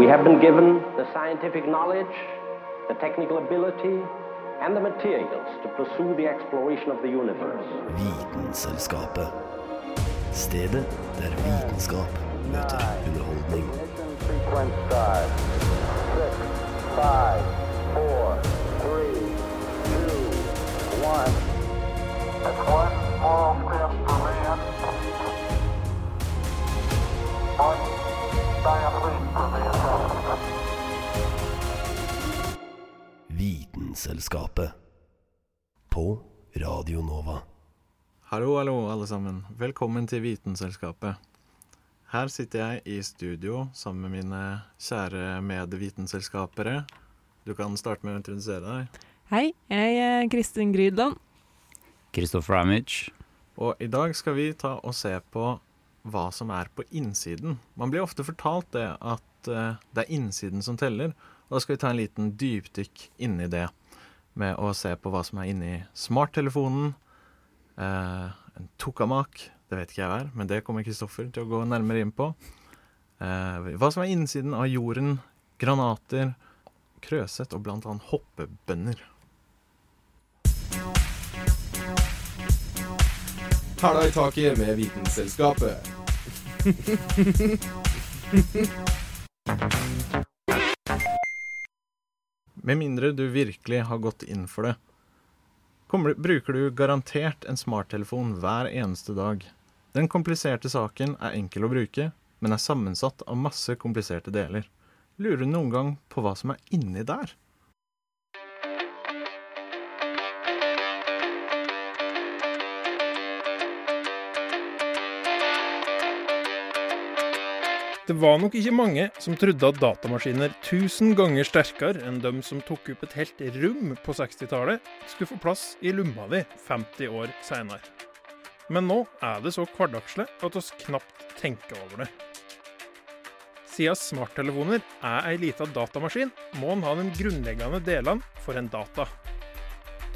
We have been given the scientific knowledge, the technical ability, and the materials to pursue the exploration of the universe. Vitenselskapet. Stedet der vitenskap møter underholdning. Six, five, four, three, two, one. It's one small step for man. One Vitenselskapet. På Radio Nova. Hallo, hallo, alle sammen. Velkommen til Vitenselskapet. Her sitter jeg i studio sammen med mine kjære medvitenselskapere. Du kan starte med å introdusere deg. Hei, jeg er Kristin Grydland. Christopher Ramage. Og i dag skal vi ta og se på hva som er på innsiden. Man blir ofte fortalt det at eh, det er innsiden som teller. Og da skal vi ta en liten dypdykk inni det med å se på hva som er inni smarttelefonen. Eh, en tokamak, det vet ikke jeg hva er, men det kommer Kristoffer til å gå nærmere inn på. Eh, hva som er innsiden av jorden, granater, krøset og annet hoppebønner. Hæla i taket med Vitenselskapet. Med mindre du virkelig har gått inn for det. Kommer, bruker du garantert en smarttelefon hver eneste dag. Den kompliserte saken er enkel å bruke, men er sammensatt av masse kompliserte deler. Lurer du noen gang på hva som er inni der? Det var nok ikke mange som trodde at datamaskiner tusen ganger sterkere enn dem som tok opp et helt rom på 60-tallet, skulle få plass i lomma di 50 år seinere. Men nå er det så hverdagslig at oss knapt tenker over det. Siden smarttelefoner er ei lita datamaskin, må en ha de grunnleggende delene for en data.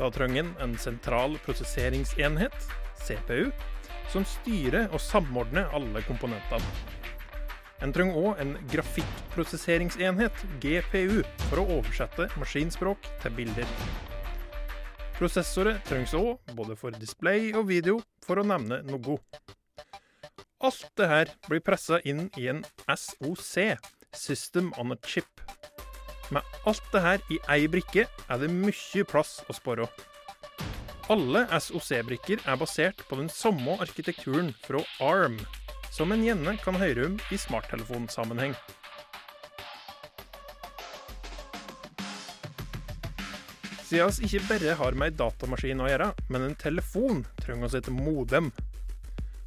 Da trenger en en sentral prosesseringsenhet, CPU, som styrer og samordner alle komponentene. En trenger òg en grafikkprosesseringsenhet, GPU, for å oversette maskinspråk til bilder. Prosessorer trengs òg, både for display og video, for å nevne noe. Alt det her blir pressa inn i en SOC, System on a Chip. Med alt det her i ei brikke er det mye plass å spare. Alle SOC-brikker er basert på den samme arkitekturen fra ARM, som en gjerne kan høre om i smarttelefonsammenheng. Siden vi ikke bare har med ei datamaskin å gjøre, men en telefon, trenger vi et modem.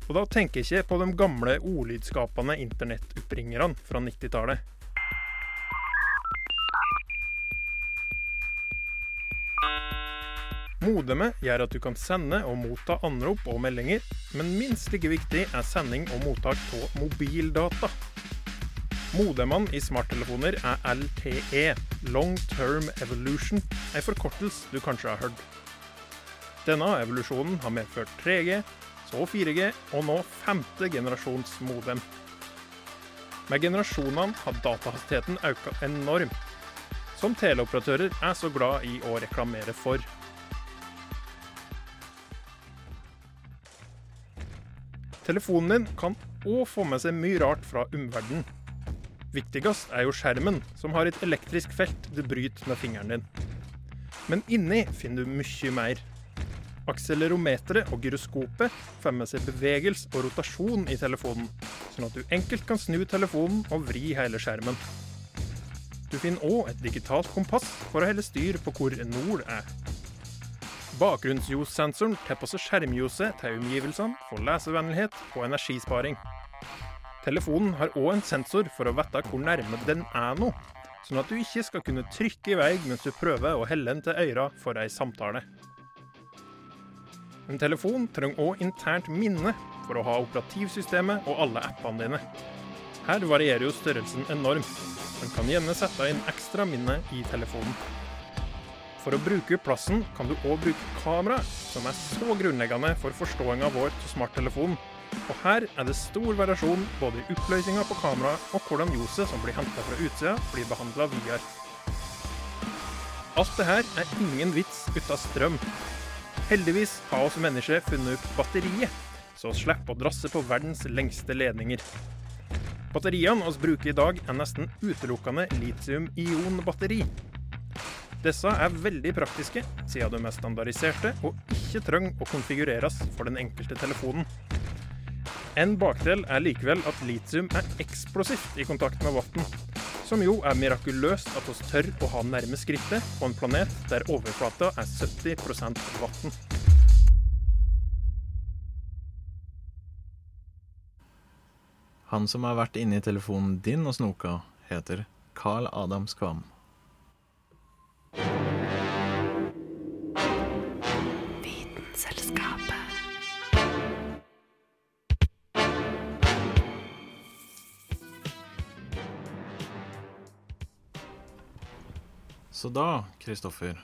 Og da tenker jeg ikke på de gamle ordlydskapende internettoppringerne fra 90-tallet. Modemet gjør at du kan sende og motta anrop og meldinger, men minst like viktig er sending og mottak av mobildata. Modemene i smarttelefoner er LTE, Long Term Evolution, en forkortelse du kanskje har hørt. Denne evolusjonen har medført 3G, så 4G og nå femte generasjons modem. Med generasjonene har datahastigheten økt enormt, som teleoperatører er så glad i å reklamere for. Telefonen din kan òg få med seg mye rart fra omverdenen. Viktigst er jo skjermen, som har et elektrisk felt du bryter med fingeren din. Men inni finner du mye mer. Akselerometeret og gyroskopet får med seg bevegelse og rotasjon i telefonen, sånn at du enkelt kan snu telefonen og vri hele skjermen. Du finner òg et digitalt kompass for å holde styr på hvor nord er. Bakgrunnsljossensoren tilpasser skjermljoset til omgivelsene for lesevennlighet og energisparing. Telefonen har òg en sensor for å vite hvor nærme den er nå, sånn at du ikke skal kunne trykke i vei mens du prøver å helle den til øra for ei samtale. En telefon trenger òg internt minne for å ha operativsystemet og alle appene dine. Her varierer jo størrelsen enormt. men kan gjerne sette inn ekstra minne i telefonen. For å bruke plassen kan du òg bruke kamera, som er så grunnleggende for forståinga vår til smarttelefonen Og her er det stor variasjon både i oppløsninga på kameraet og hvordan ljoset som blir henta fra utsida, blir behandla videre. Alt det her er ingen vits uten strøm. Heldigvis har oss mennesker funnet opp batteriet, så vi slipper å drasse på verdens lengste ledninger. Batteriene vi bruker i dag, er nesten utelukkende litium-ion-batteri. Disse er veldig praktiske, siden de er standardiserte og ikke trenger å konfigureres for den enkelte telefonen. En bakdel er likevel at litium er eksplosivt i kontakt med vann, som jo er mirakuløst at vi tør å ha nærme skrittet på en planet der overflata er 70% vann. Han som har vært inne i telefonen din og snoka, heter Carl Adam Skvam. Så da, Kristoffer,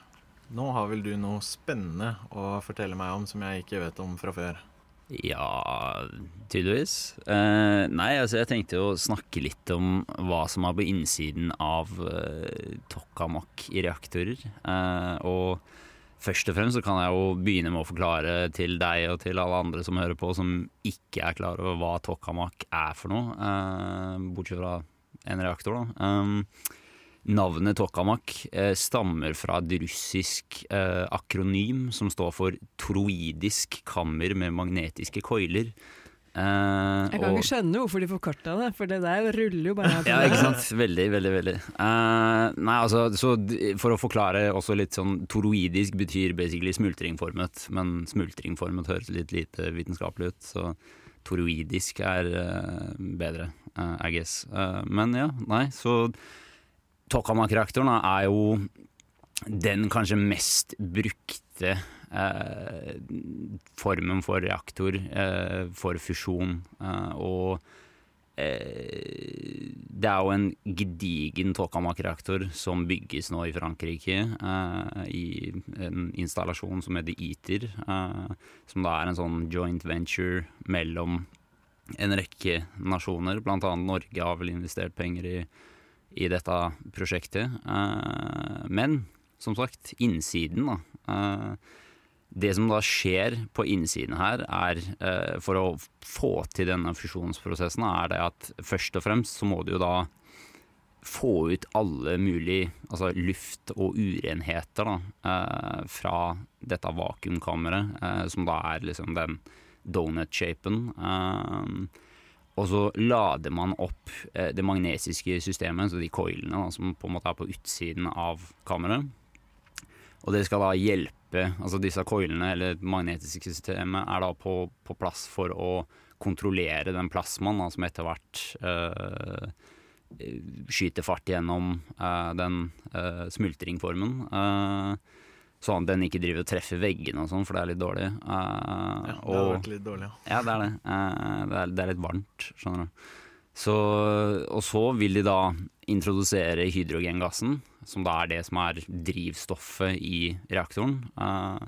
nå har vel du noe spennende å fortelle meg om som jeg ikke vet om fra før? Ja, tydeligvis. Eh, nei, altså jeg tenkte å snakke litt om hva som er på innsiden av eh, tokamak i reaktorer. Eh, og først og fremst så kan jeg jo begynne med å forklare til deg og til alle andre som hører på, som ikke er klar over hva tokamak er for noe, eh, bortsett fra en reaktor, da. Navnet tokamak eh, stammer fra et russisk eh, akronym som står for toroidisk kammer med magnetiske koiler. Eh, Jeg kan og- ikke skjønne hvorfor de forkorta det, for det der ruller jo bare. ja, ikke sant. Veldig, veldig, veldig. Eh, nei, altså, så For å forklare også litt sånn Toroidisk betyr basically smultringformet, men smultringformet høres litt lite vitenskapelig ut, så toroidisk er eh, bedre, eh, I guess. Eh, men ja, nei, så Tokamak-reaktoren er jo den kanskje mest brukte eh, formen for reaktor eh, for fusjon. Eh, og eh, det er jo en gedigen tokamak-reaktor som bygges nå i Frankrike. eh, I en installasjon som heter ITER. eh, som da er en sånn joint venture mellom en rekke nasjoner. Blant annet Norge har vel investert penger i, i dette prosjektet. Eh, men som sagt, innsiden, da. Eh, det som da skjer på innsiden her, er eh, for å få til denne fusjonsprosessen, er det at først og fremst så må du jo da få ut alle mulige altså luft og urenheter da, fra dette vakuumkammeret, som da er liksom den donut-shapen. Og så lader man opp eh, det magnetiske systemet, så de coilene da, som på en måte er på utsiden av kammeret. Og det skal da hjelpe Altså disse coilene, eller det magnetiske systemet, er da på, på plass for å kontrollere den plasmaen da, som etter hvert eh, skyter fart gjennom eh, den eh, smultringformen. eh, sånn at den ikke driver og treffer veggene og sånn, for det er litt dårlig. Uh, Ja, det har vært litt dårlig, ja. ja, det er det. Uh, det, er, det er litt varmt, skjønner du. Så, og så vil de da introdusere hydrogengassen, som da er det som er drivstoffet i reaktoren. Uh,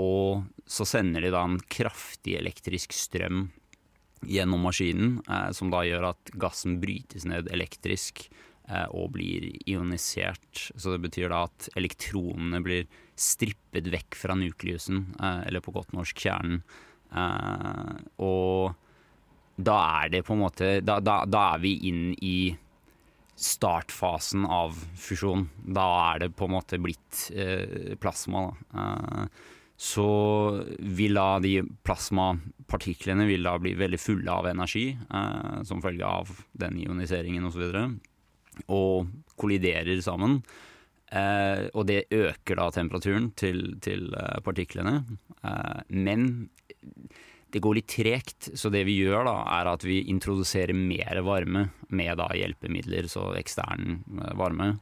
og så sender de da en kraftig elektrisk strøm gjennom maskinen, som da gjør at gassen brytes ned elektrisk og blir ionisert. Så det betyr da at elektronene blir strippet vekk fra nukleusen, eh, eller på godt norsk kjernen. Eh, og da er det på en måte Da, da, da er vi inn i startfasen av fusjon. Da er det på en måte blitt eh, plasma. Da. Så vil da de plasmapartiklene vil da bli veldig fulle av energi eh, som følge av den ioniseringen osv. Og, så og kolliderer sammen. Eh, og det øker da temperaturen til, til eh, partiklene. Eh, men det går litt tregt, så det vi gjør da er at vi introduserer mer varme med da hjelpemidler, så ekstern eh, varme.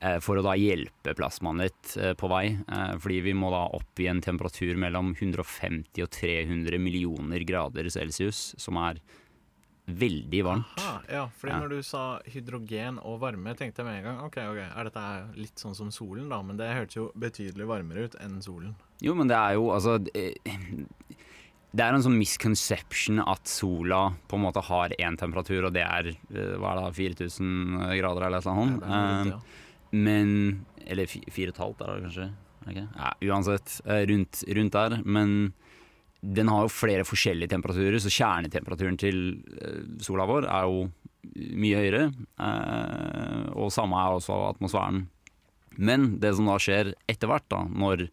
eh, For å da hjelpe plasmaen litt på vei. Fordi vi må da opp i en temperatur mellom 150 og 300 millioner grader celsius, som er veldig varmt. Aha, ja, fordi Ja. når du sa hydrogen og varme, tenkte jeg med en gang ok, ok, er dette litt sånn som solen, da? Men det hørtes jo betydelig varmere ut enn solen. Jo, men det er jo altså det er en sånn misconception at sola på en måte har én temperatur, og det er eh, hva er det, 4000 grader eller noe sånt. Ja, er litt, Eh, ja. Men Eller fi- fire og et halvt, er det kanskje? Okay. Ja, uansett, eh, rundt, rundt der. Men den har jo flere forskjellige temperaturer, så kjernetemperaturen til eh, sola vår er jo mye høyere. eh, Og samme er også atmosfæren. Men det som da skjer etter hvert, da, når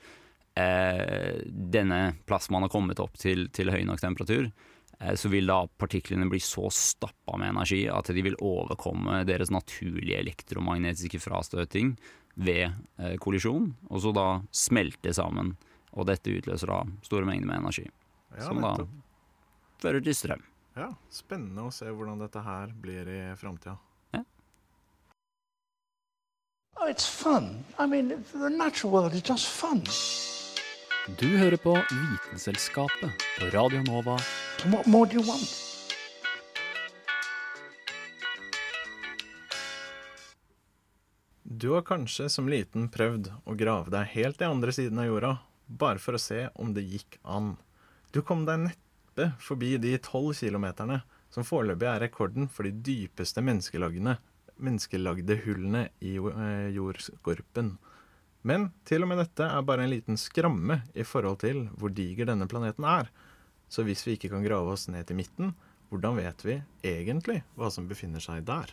eh, denne plasmaen har kommet opp til, til høy nok temperatur, så vil da partiklene bli så stappa med energi at de vil overkomme deres naturlige elektromagnetiske frastøting ved kollisjon, og så da smelte sammen. Og dette utløser da store mengder med energi, Ja, som da fører til strøm. Ja, spennende å se hvordan dette her blir i framtida. Oh, it's fun. I mean, the natural world is just fun. Du hører på Vitenselskapet på Radio Nova. What more do you want? Du har kanskje som liten prøvd å grave deg helt til andre siden av jorda, bare for å se om det gikk an. Du kom deg neppe forbi de tolv kilometerne som foreløpig er rekorden for de dypeste menneskelagde hullene i eh, jordskorpen. Men til og med dette er bare en liten skramme i forhold til hvor diger denne planeten er. Så hvis vi ikke kan grave oss ned til midten, hvordan vet vi egentlig hva som befinner seg der?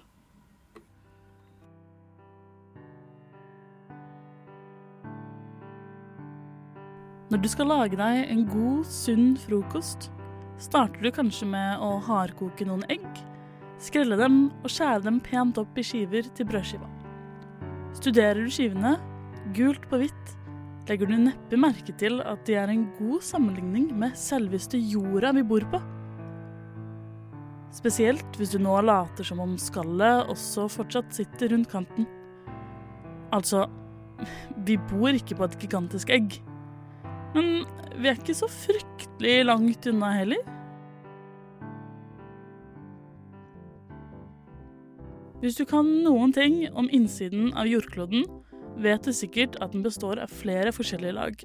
Når du skal lage deg en god, sunn frokost, starter du kanskje med å hardkoke noen egg, skrelle dem og skjære dem pent opp i skiver til brødskiva. Studerer du skivene, gult på hvitt, legger du neppe merke til at de er en god sammenligning med selveste jorda vi bor på. Spesielt hvis du nå later som om skallet også fortsatt sitter rundt kanten. Altså, vi bor ikke på et gigantisk egg. Men vi er ikke så fryktelig langt unna heller. Hvis du kan noen ting om innsiden av jordkloden, vet du sikkert at den består av flere forskjellige lag.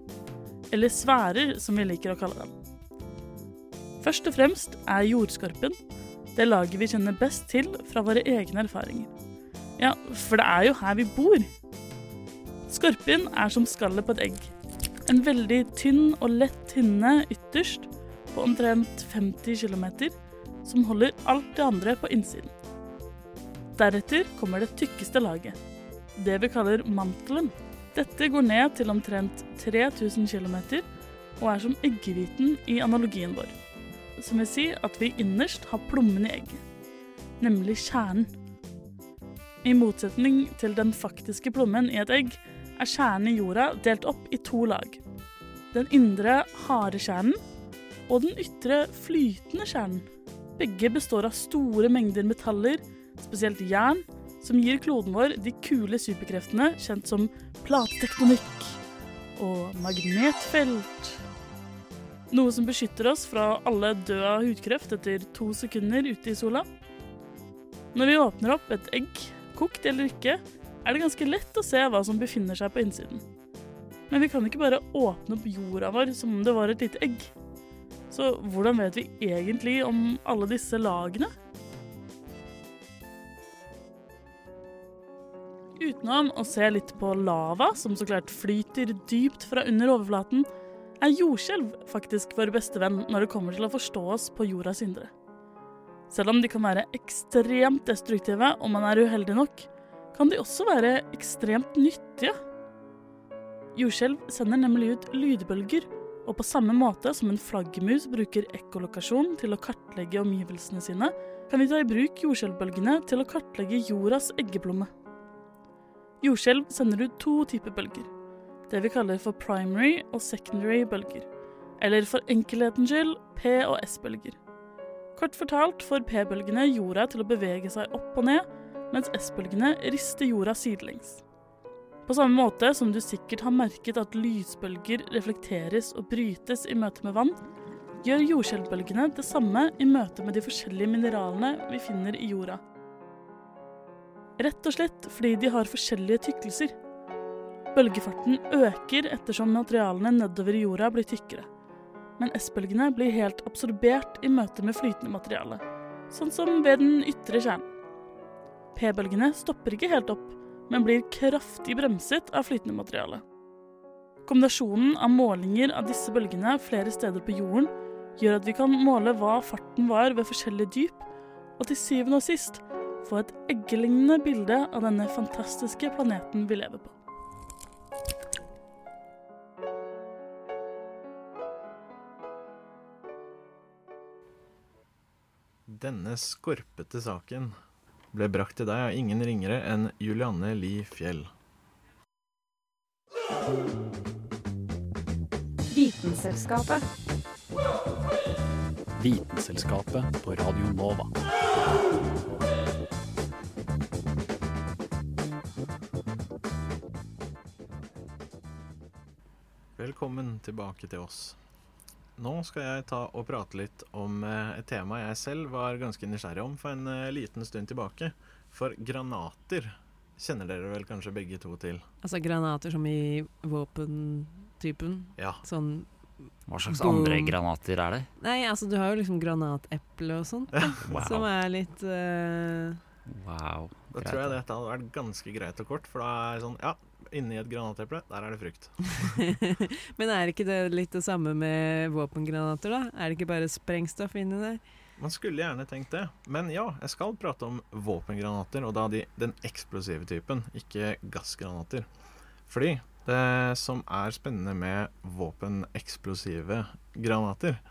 Eller sfærer, som vi liker å kalle dem. Først og fremst er jordskorpen det laget vi kjenner best til fra våre egne erfaringer. Ja, for det er jo her vi bor. Skorpen er som skallet på et egg. En veldig tynn og lett hinne ytterst på omtrent 50 km, som holder alt det andre på innsiden. Deretter kommer det tykkeste laget, det vi kaller mantelen. Dette går ned til omtrent 3000 km og er som eggehviten i analogien vår. Som vil si at vi innerst har plommen i egget, nemlig kjernen. I motsetning til den faktiske plommen i et egg, er kjernen i jorda delt opp i to lag. Den indre harde kjernen og den ytre flytende kjernen. Begge består av store mengder metaller, spesielt jern, som gir kloden vår de kule superkreftene kjent som platetektonikk og magnetfelt. Noe som beskytter oss fra alle døde av hudkreft etter to sekunder ute i sola. Når vi åpner opp et egg, kokt eller ikke, er det ganske lett å se hva som befinner seg på innsiden. Men vi kan ikke bare åpne opp jorda vår som om det var et lite egg. Så hvordan vet vi egentlig om alle disse lagene? Utenom å se litt på lava, som så klart flyter dypt fra under overflaten, er jordskjelv faktisk vår beste venn når det kommer til å forstå oss på jordas indre. Selv om de kan være ekstremt destruktive om man er uheldig nok, kan de også være ekstremt nyttige. Jordskjelv sender nemlig ut lydbølger, og på samme måte som en flaggermus bruker ekkolokasjon til å kartlegge omgivelsene sine, kan vi ta i bruk jordskjelvbølgene til å kartlegge jordas eggeplomme. Jordskjelv sender ut to typer bølger, det vi kaller for primary og secondary bølger, eller for enkelhetens skyld P- og S-bølger. Kort fortalt får P-bølgene jorda til å bevege seg opp og ned, mens S-bølgene rister jorda sidelengs. På samme måte som du sikkert har merket at lysbølger reflekteres og brytes i møte med vann, gjør jordskjelvbølgene det samme i møte med de forskjellige mineralene vi finner i jorda. Rett og slett fordi de har forskjellige tykkelser. Bølgefarten øker ettersom materialene nedover i jorda blir tykkere. men S-bølgene blir helt absorbert i møte med flytende materiale, sånn som ved den ytre kjernen. P-bølgene stopper ikke helt opp, men blir kraftig bremset av flytende materiale. Kombinasjonen av målinger av disse bølgene flere steder på jorden gjør at vi kan måle hva farten var ved forskjellige dyp, og til syvende og sist få et eggelignende bilde av denne fantastiske planeten vi lever på. Denne skorpete saken ble brakt til deg av ingen ringere enn Julianne Li Fjell. Vitenselskapet. Vitenselskapet på Radio Nova. Velkommen tilbake til oss. Nå skal jeg ta og prate litt om eh, et tema jeg selv var ganske nysgjerrig om for en eh, liten stund tilbake. For granater kjenner dere vel kanskje begge to til? Altså granater som i våpentypen? Ja. Sånn Hva slags boom. andre granater er det? Nei, altså du har jo liksom granateple og sånt. Da, Wow. Som er litt uh... Wow. Da tror jeg dette hadde vært ganske greit og kort, for da er sånn Ja, inni et granateple, der er det frukt. Men er ikke det litt det samme med våpengranater, da? Er det ikke bare sprengstoff inni der? Man skulle gjerne tenkt det, men ja, jeg skal prate om våpengranater, og da de, den eksplosive typen, ikke gassgranater. Fordi det som er spennende med våpeneksplosive granater,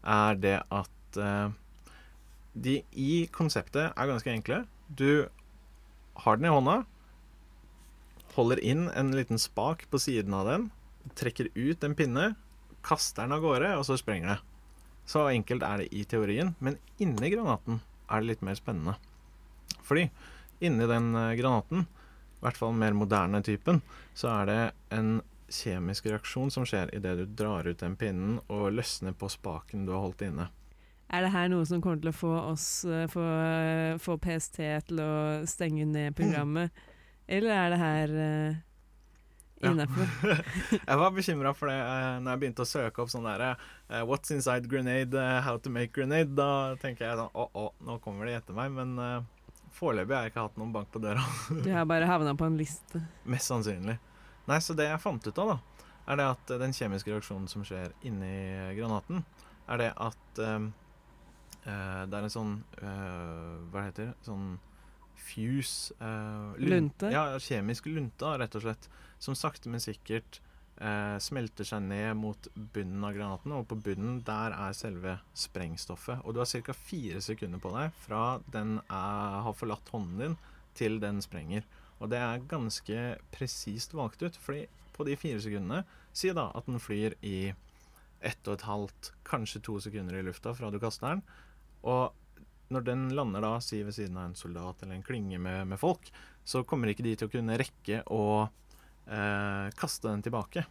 er det at eh, de i konseptet er ganske enkle. Du har den i hånda, holder inn en liten spak på siden av den, trekker ut en pinne, kaster den av gårde, og så sprenger det. Så enkelt er det i teorien, men inni granaten er det litt mer spennende. Fordi inni den eh, granaten, i hvert fall den mer moderne typen, så er det en kjemisk reaksjon som skjer idet du drar ut den pinnen og løsner på spaken du har holdt inne. Er det her noe som kommer til å få oss eh, få, eh, få PST til å stenge ned programmet? Eller er det her uh, Ja. jeg var bekymra for det uh, når jeg begynte å søke opp sånn derre uh, What's inside grenade? Uh, how to make grenade? Da tenker jeg sånn Å, oh, nå kommer de etter meg. Men uh, foreløpig har jeg ikke hatt noen bank på døra. Du har bare havna på en liste. Mest sannsynlig. Nei, så det jeg fant ut av, da, er det at eh, den kjemiske reaksjonen som skjer inni granaten, er det at um, eh, det er en sånn eh, Hva heter det? Sånn fuse eh, lun- Lunte? Ja, kjemisk lunte, rett og slett. Som sakte, men sikkert eh, smelter seg ned mot bunnen av granaten, og på bunnen der er selve sprengstoffet. Og du har ca. fire sekunder på deg fra den er, har forlatt hånden din, til den sprenger. Og det er ganske presist valgt ut, fordi på de fire sekundene Si da at den flyr i ett og et halvt, kanskje to sekunder i lufta fra du kaster den. Og når den lander da, si ved siden av en soldat eller en klynge med, med folk, så kommer ikke de til å kunne rekke å eh, kaste den tilbake.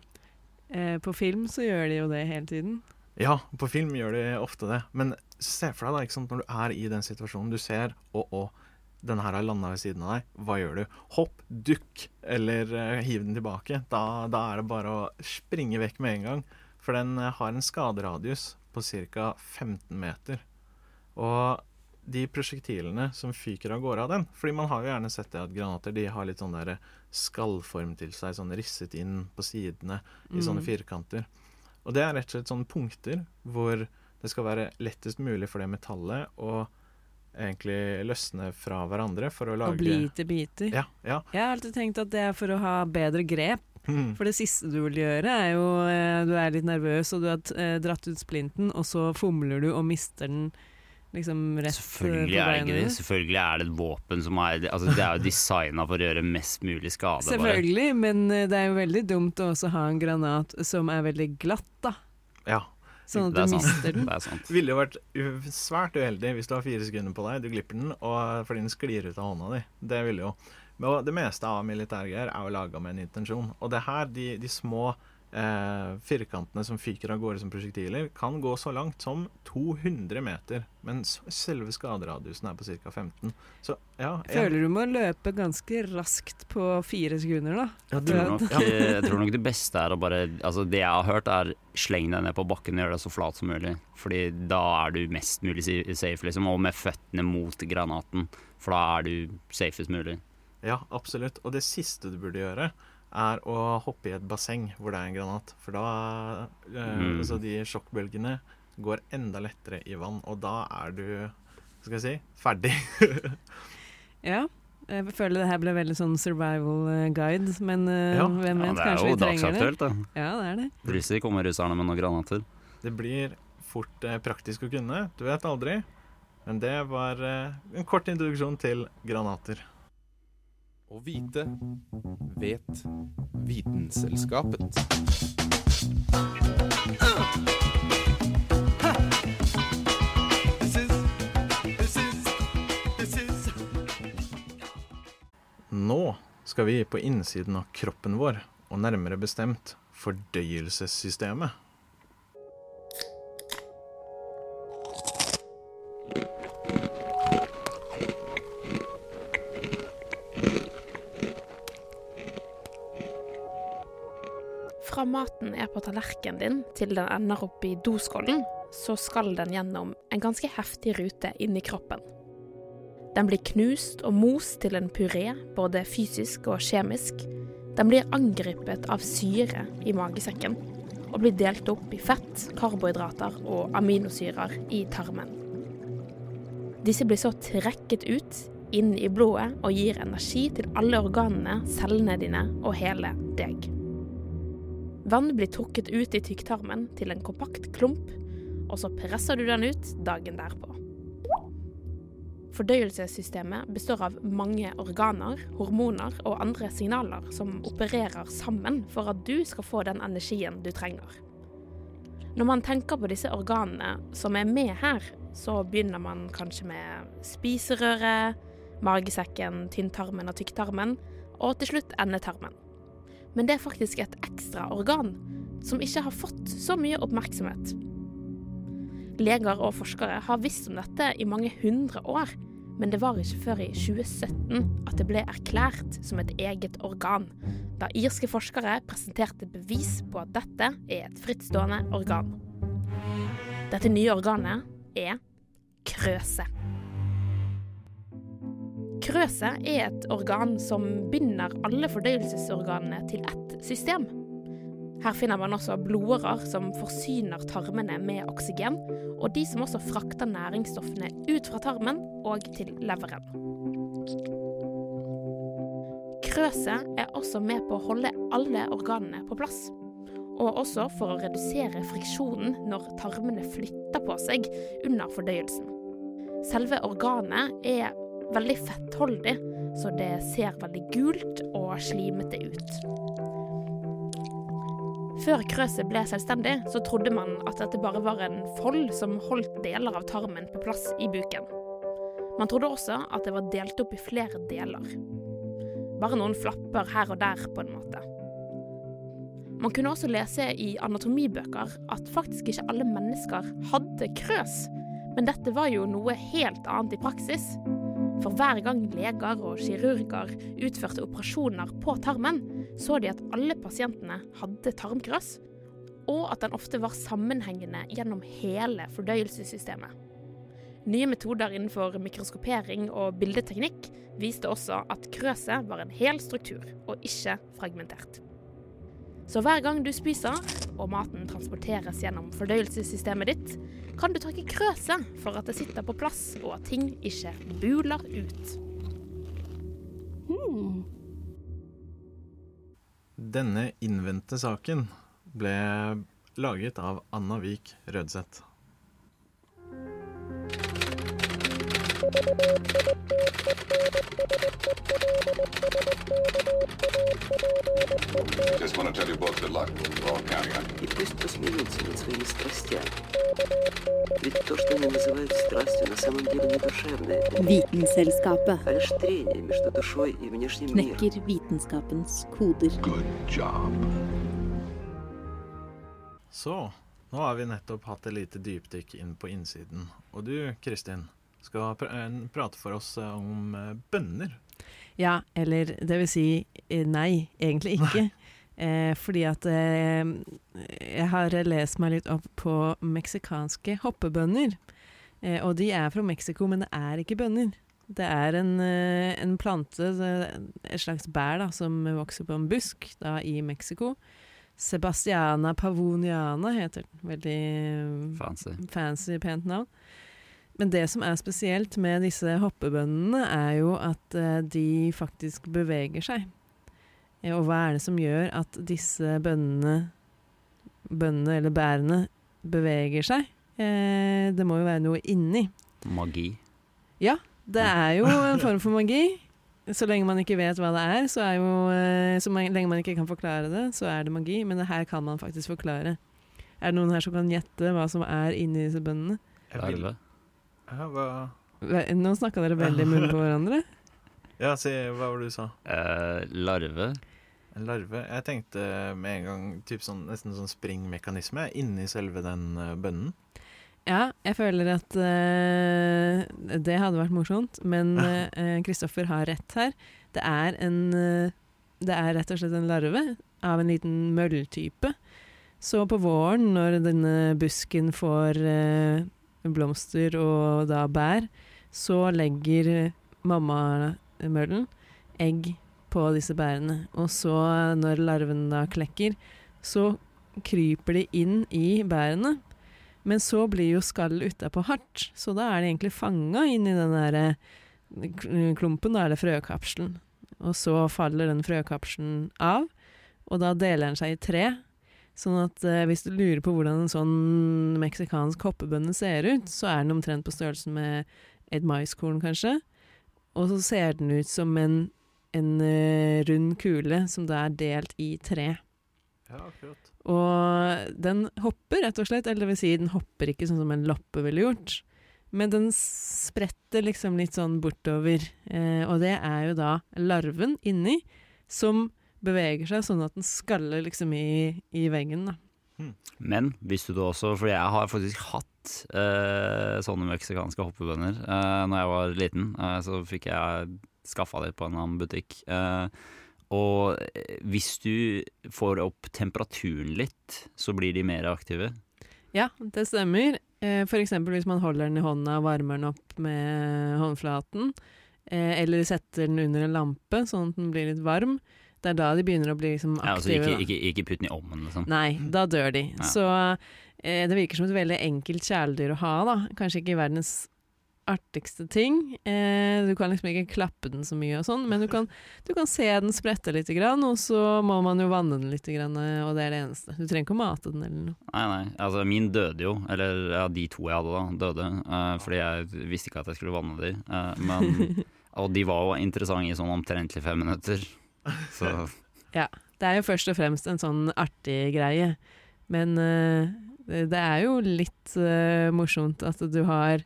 Eh, på film så gjør de jo det hele tiden. Ja, på film gjør de ofte det. Men se for deg da, ikke sant, når du er i den situasjonen, du ser å, å, den her har landa ved siden av deg. Hva gjør du? Hopp, dukk, eller eh, hiv den tilbake. Da, da er det bare å springe vekk med en gang. For den eh, har en skaderadius på ca. 15 meter. Og de prosjektilene som fyker av gårde av den Fordi man har jo gjerne sett det at granater de har litt sånn der skallform til seg, sånn risset inn på sidene i sånne Mm. firkanter. Og det er rett og slett sånne punkter hvor det skal være lettest mulig for det metallet å egentlig løsne fra hverandre for å lage Og bli til biter. Ja, ja. Jeg har alltid tenkt at det er for å ha bedre grep. Mm. For det siste du vil gjøre, er jo eh, Du er litt nervøs, og du har eh, dratt ut splinten, og så fomler du og mister den liksom rett eh, Selvfølgelig er det ikke det. Selvfølgelig er det et våpen som er altså Det er jo designa for å gjøre mest mulig skade. bare. Selvfølgelig, men eh, det er jo veldig dumt å også ha en granat som er veldig glatt, da. Ja. Sånn at Det du sant. mister den. Det er sant. Ville jo vært svært uheldig hvis du har fire sekunder på deg, du glipper den, og fordi den sklir ut av hånda di. Det ville jo. Men det meste av militærgreier er jo laga med en intensjon. Og det her, de, de små eh, firkantene som fyker av gårde som prosjektiler, kan gå så langt som 200 meter. Men selve skaderadiusen er på ca. 15. Så ja jeg... Føler du må løpe ganske raskt på fire sekunder, da? Jeg tror, nok, jeg tror nok det beste er å bare Altså Det jeg har hørt, er sleng deg ned på bakken og gjør deg så flat som mulig. Fordi da er du mest mulig safe, liksom. Og med føttene mot granaten. For da er du safest mulig. Ja, absolutt. Og det siste du burde gjøre, er å hoppe i et basseng hvor det er en granat. For da eh, Mm. Så de sjokkbølgene går enda lettere i vann, og da er du Skal jeg si ferdig. Ja. Jeg føler det her ble veldig sånn survival eh, guide, men eh, Ja. hvem vet, det er kanskje jo vi trenger det. dagsaktuelt, da. Ja, det er det. Plutselig kommer russerne med noen granater. Det blir fort eh, praktisk å kunne. Du vet aldri. Men det var eh, en kort introduksjon til granater. Å vite vet Vitenselskapet. Nå skal vi på innsiden av kroppen vår, og nærmere bestemt fordøyelsessystemet. Fra maten er på tallerkenen din til den ender opp i doskålen, så skal den gjennom en ganske heftig rute inn i kroppen. Den blir knust og most til en puré, både fysisk og kjemisk. Den blir angrepet av syre i magesekken, og blir delt opp i fett, karbohydrater og aminosyrer i tarmen. Disse blir så trekket ut inn i blodet og gir energi til alle organene, cellene dine og hele deg. Vann blir trukket ut i tykktarmen til en kompakt klump, og så presser du den ut dagen derpå. Fordøyelsessystemet består av mange organer, hormoner og andre signaler som opererer sammen for at du skal få den energien du trenger. Når man tenker på disse organene som er med her, så begynner man kanskje med spiserøret, magesekken, tynntarmen og tykktarmen, og til slutt endetarmen. Men det er faktisk et ekstra organ som ikke har fått så mye oppmerksomhet. Leger og forskere har visst om dette i mange hundre år, men det var ikke før i 2017 at det ble erklært som et eget organ, da irske forskere presenterte bevis på at dette er et frittstående organ. Dette nye organet er krøse. Krøset er et organ som binder alle fordøyelsesorganene til ett system. Her finner man også blodårer som forsyner tarmene med oksygen, og de som også frakter næringsstoffene ut fra tarmen og til leveren. Krøset er også med på å holde alle organene på plass, og også for å redusere friksjonen når tarmene flytter på seg under fordøyelsen. Selve organet er veldig fettholdig, så det ser veldig gult og slimete ut. Før krøset ble selvstendig, så trodde man at dette bare var en fold som holdt deler av tarmen på plass i buken. Man trodde også at det var delt opp i flere deler. Bare noen flapper her og der, på en måte. Man kunne også lese i anatomibøker at faktisk ikke alle mennesker hadde krøs, men dette var jo noe helt annet i praksis. For hver gang leger og kirurger utførte operasjoner på tarmen, så de at alle pasientene hadde tarmkrøs, og at den ofte var sammenhengende gjennom hele fordøyelsessystemet. Nye metoder innenfor mikroskopering og bildeteknikk viste også at krøset var en hel struktur, og ikke fragmentert. Så hver gang du spiser, og maten transporteres gjennom fordøyelsessystemet ditt, kan du trekke krøset for at det sitter på plass, og at ting ikke buler ut. Denne innvendte saken ble laget av Anna Vik Rødseth. Just want to tell you both good luck. We're all counting on you. И пусть посмеются над своими страстями. Ведь то, что они называют страстью, на самом деле не душевное. Vitenselskapet А лишь трение между душой и внешним миром. knekker vitenskapens koder. Good job. Så, nå har vi nettopp hatt et lite dypdykk inn på innsiden. Og du, Kristin, Skal pr eh, prate for oss eh, om eh, bønner. Ja, eller det vil si nei, egentlig ikke. Eh, fordi at eh, jeg har lest meg litt opp på meksikanske hoppebønner. Eh, og de er fra Mexico, men det er ikke bønner. Det er en, en plante, et slags bær, da, som vokser på en busk da, i Mexico. Sebastiana pavoniana heter den. Veldig Fancy. fancy, pent navn. Men det som er spesielt med disse hoppebøndene, er jo at eh, de faktisk beveger seg. Eh, og hva er det som gjør at disse bøndene, bøndene eller bærene, beveger seg? Eh, det må jo være noe inni. Magi. Ja, det er jo en form for magi. Så lenge man ikke vet hva det er, så er jo Så lenge man ikke kan forklare det, så er det magi. Men det her kan man faktisk forklare. Er det noen her som kan gjette hva som er inni disse bønnene? Larve. Ja, hva Nå snakka dere veldig i munnen på hverandre. Ja, si hva var det du sa? Eh, larve. Larve? Jeg tenkte med en gang typ sånn, nesten sånn springmekanisme inni selve den eh, bønnen. Ja, jeg føler at uh, det hadde vært morsomt, men Kristoffer Kristoffer har rett her. Det er en uh, Det er rett og slett en larve av en liten mølltype. Så på våren, når denne busken får eh, blomster og da bær, så legger mammamøllen egg på disse bærene. Og så, når larvene da klekker, så kryper de inn i bærene. Men så blir jo skallet utapå hardt, så da er de egentlig fanga inn i den der eh, klumpen, da er det frøkapselen. Og så faller den frøkapselen av, og da deler den seg i tre. Sånn at eh, hvis du lurer på hvordan en sånn meksikansk hoppebønne ser ut, så er den omtrent på størrelse med et maiskorn, kanskje. Og så ser den ut som en, en uh, rund kule som da er delt i tre. Ja, akkurat. Og den hopper, rett og slett. Eller det vil si, den hopper ikke sånn som en loppe ville gjort. Men den spretter liksom litt sånn bortover. Eh, og det er jo da larven inni som beveger seg sånn at den skaller liksom i, i veggen, da. Men visste du også, for jeg har faktisk hatt eh, sånne meksikanske hoppebønner eh, Når jeg var liten. Eh, så fikk jeg skaffa det på en annen butikk. Eh, og eh, hvis du får opp temperaturen litt, så blir de mer aktive. Ja, det stemmer. Eh, for eksempel hvis man holder den i hånda og varmer den opp med håndflaten, eh, eller setter den under en lampe sånn at den blir litt varm. Det er da de begynner å bli liksom Ja, altså aktive. ikke, da. ikke, ikke putt den i ovnen, liksom. Nei, da dør de. Ja. Så eh, det virker som et veldig enkelt kjæledyr å ha, da. Kanskje ikke verdens artigste ting. Eh, du kan liksom ikke klappe den så mye og sånn, men du kan, du kan se den sprette litt, grann, og så må man jo vanne den litt, grann, eh, og det er det eneste. Du trenger ikke å mate den eller noe. Nei, nei. Altså, min døde jo. Eller ja, de to jeg hadde, da, døde. eh, fordi jeg visste ikke at jeg skulle vanne de. eh, men, og de var jo interessante i sånn omtrentlig fem minutter. Så Ja. Det er jo først og fremst en sånn artig greie. Men uh, det er jo litt uh, morsomt at du har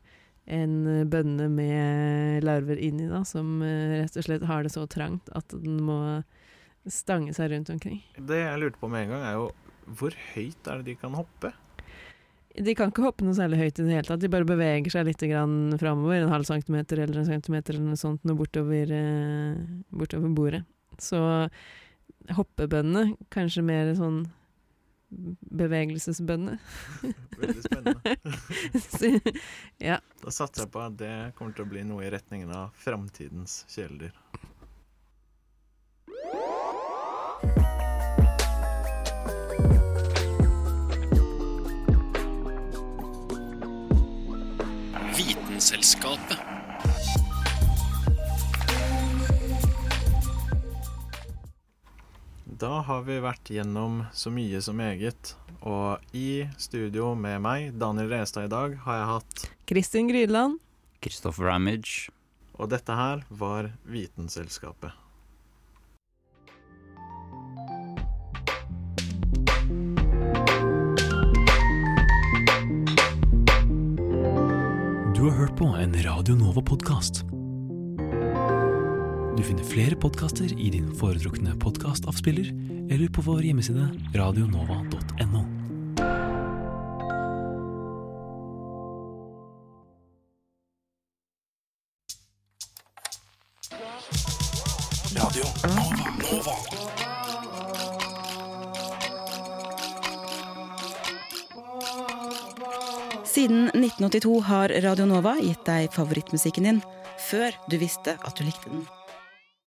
en bønne med larver inni, da, som uh, rett og slett har det så trangt at den må stange seg rundt omkring. Det jeg lurte på med en gang, er jo hvor høyt er det de kan hoppe? De kan ikke hoppe noe særlig høyt i det hele tatt, de bare beveger seg litt grann framover, en halv centimeter eller en centimeter eller noe sånt, noe bortover, bortover bordet. Så hoppebønne, kanskje mer sånn bevegelsesbønne. Veldig spennende. Så- ja. Da satser jeg på at det kommer til å bli noe i retningen av framtidens kjæledyr. Vitenselskapet. Da har vi vært gjennom så mye som eget, og i studio med meg, Daniel Restad, i dag har jeg hatt Kristin Grydland. Christopher Ramage. Og dette her var Vitenselskapet. Du har hørt på en Radio Nova-podkast. Du finner flere podkaster i din foretrukne podkastavspiller eller på vår hjemmeside radionova.no. Siden 1982 har Radio Nova gitt deg favorittmusikken din før du visste at du likte den.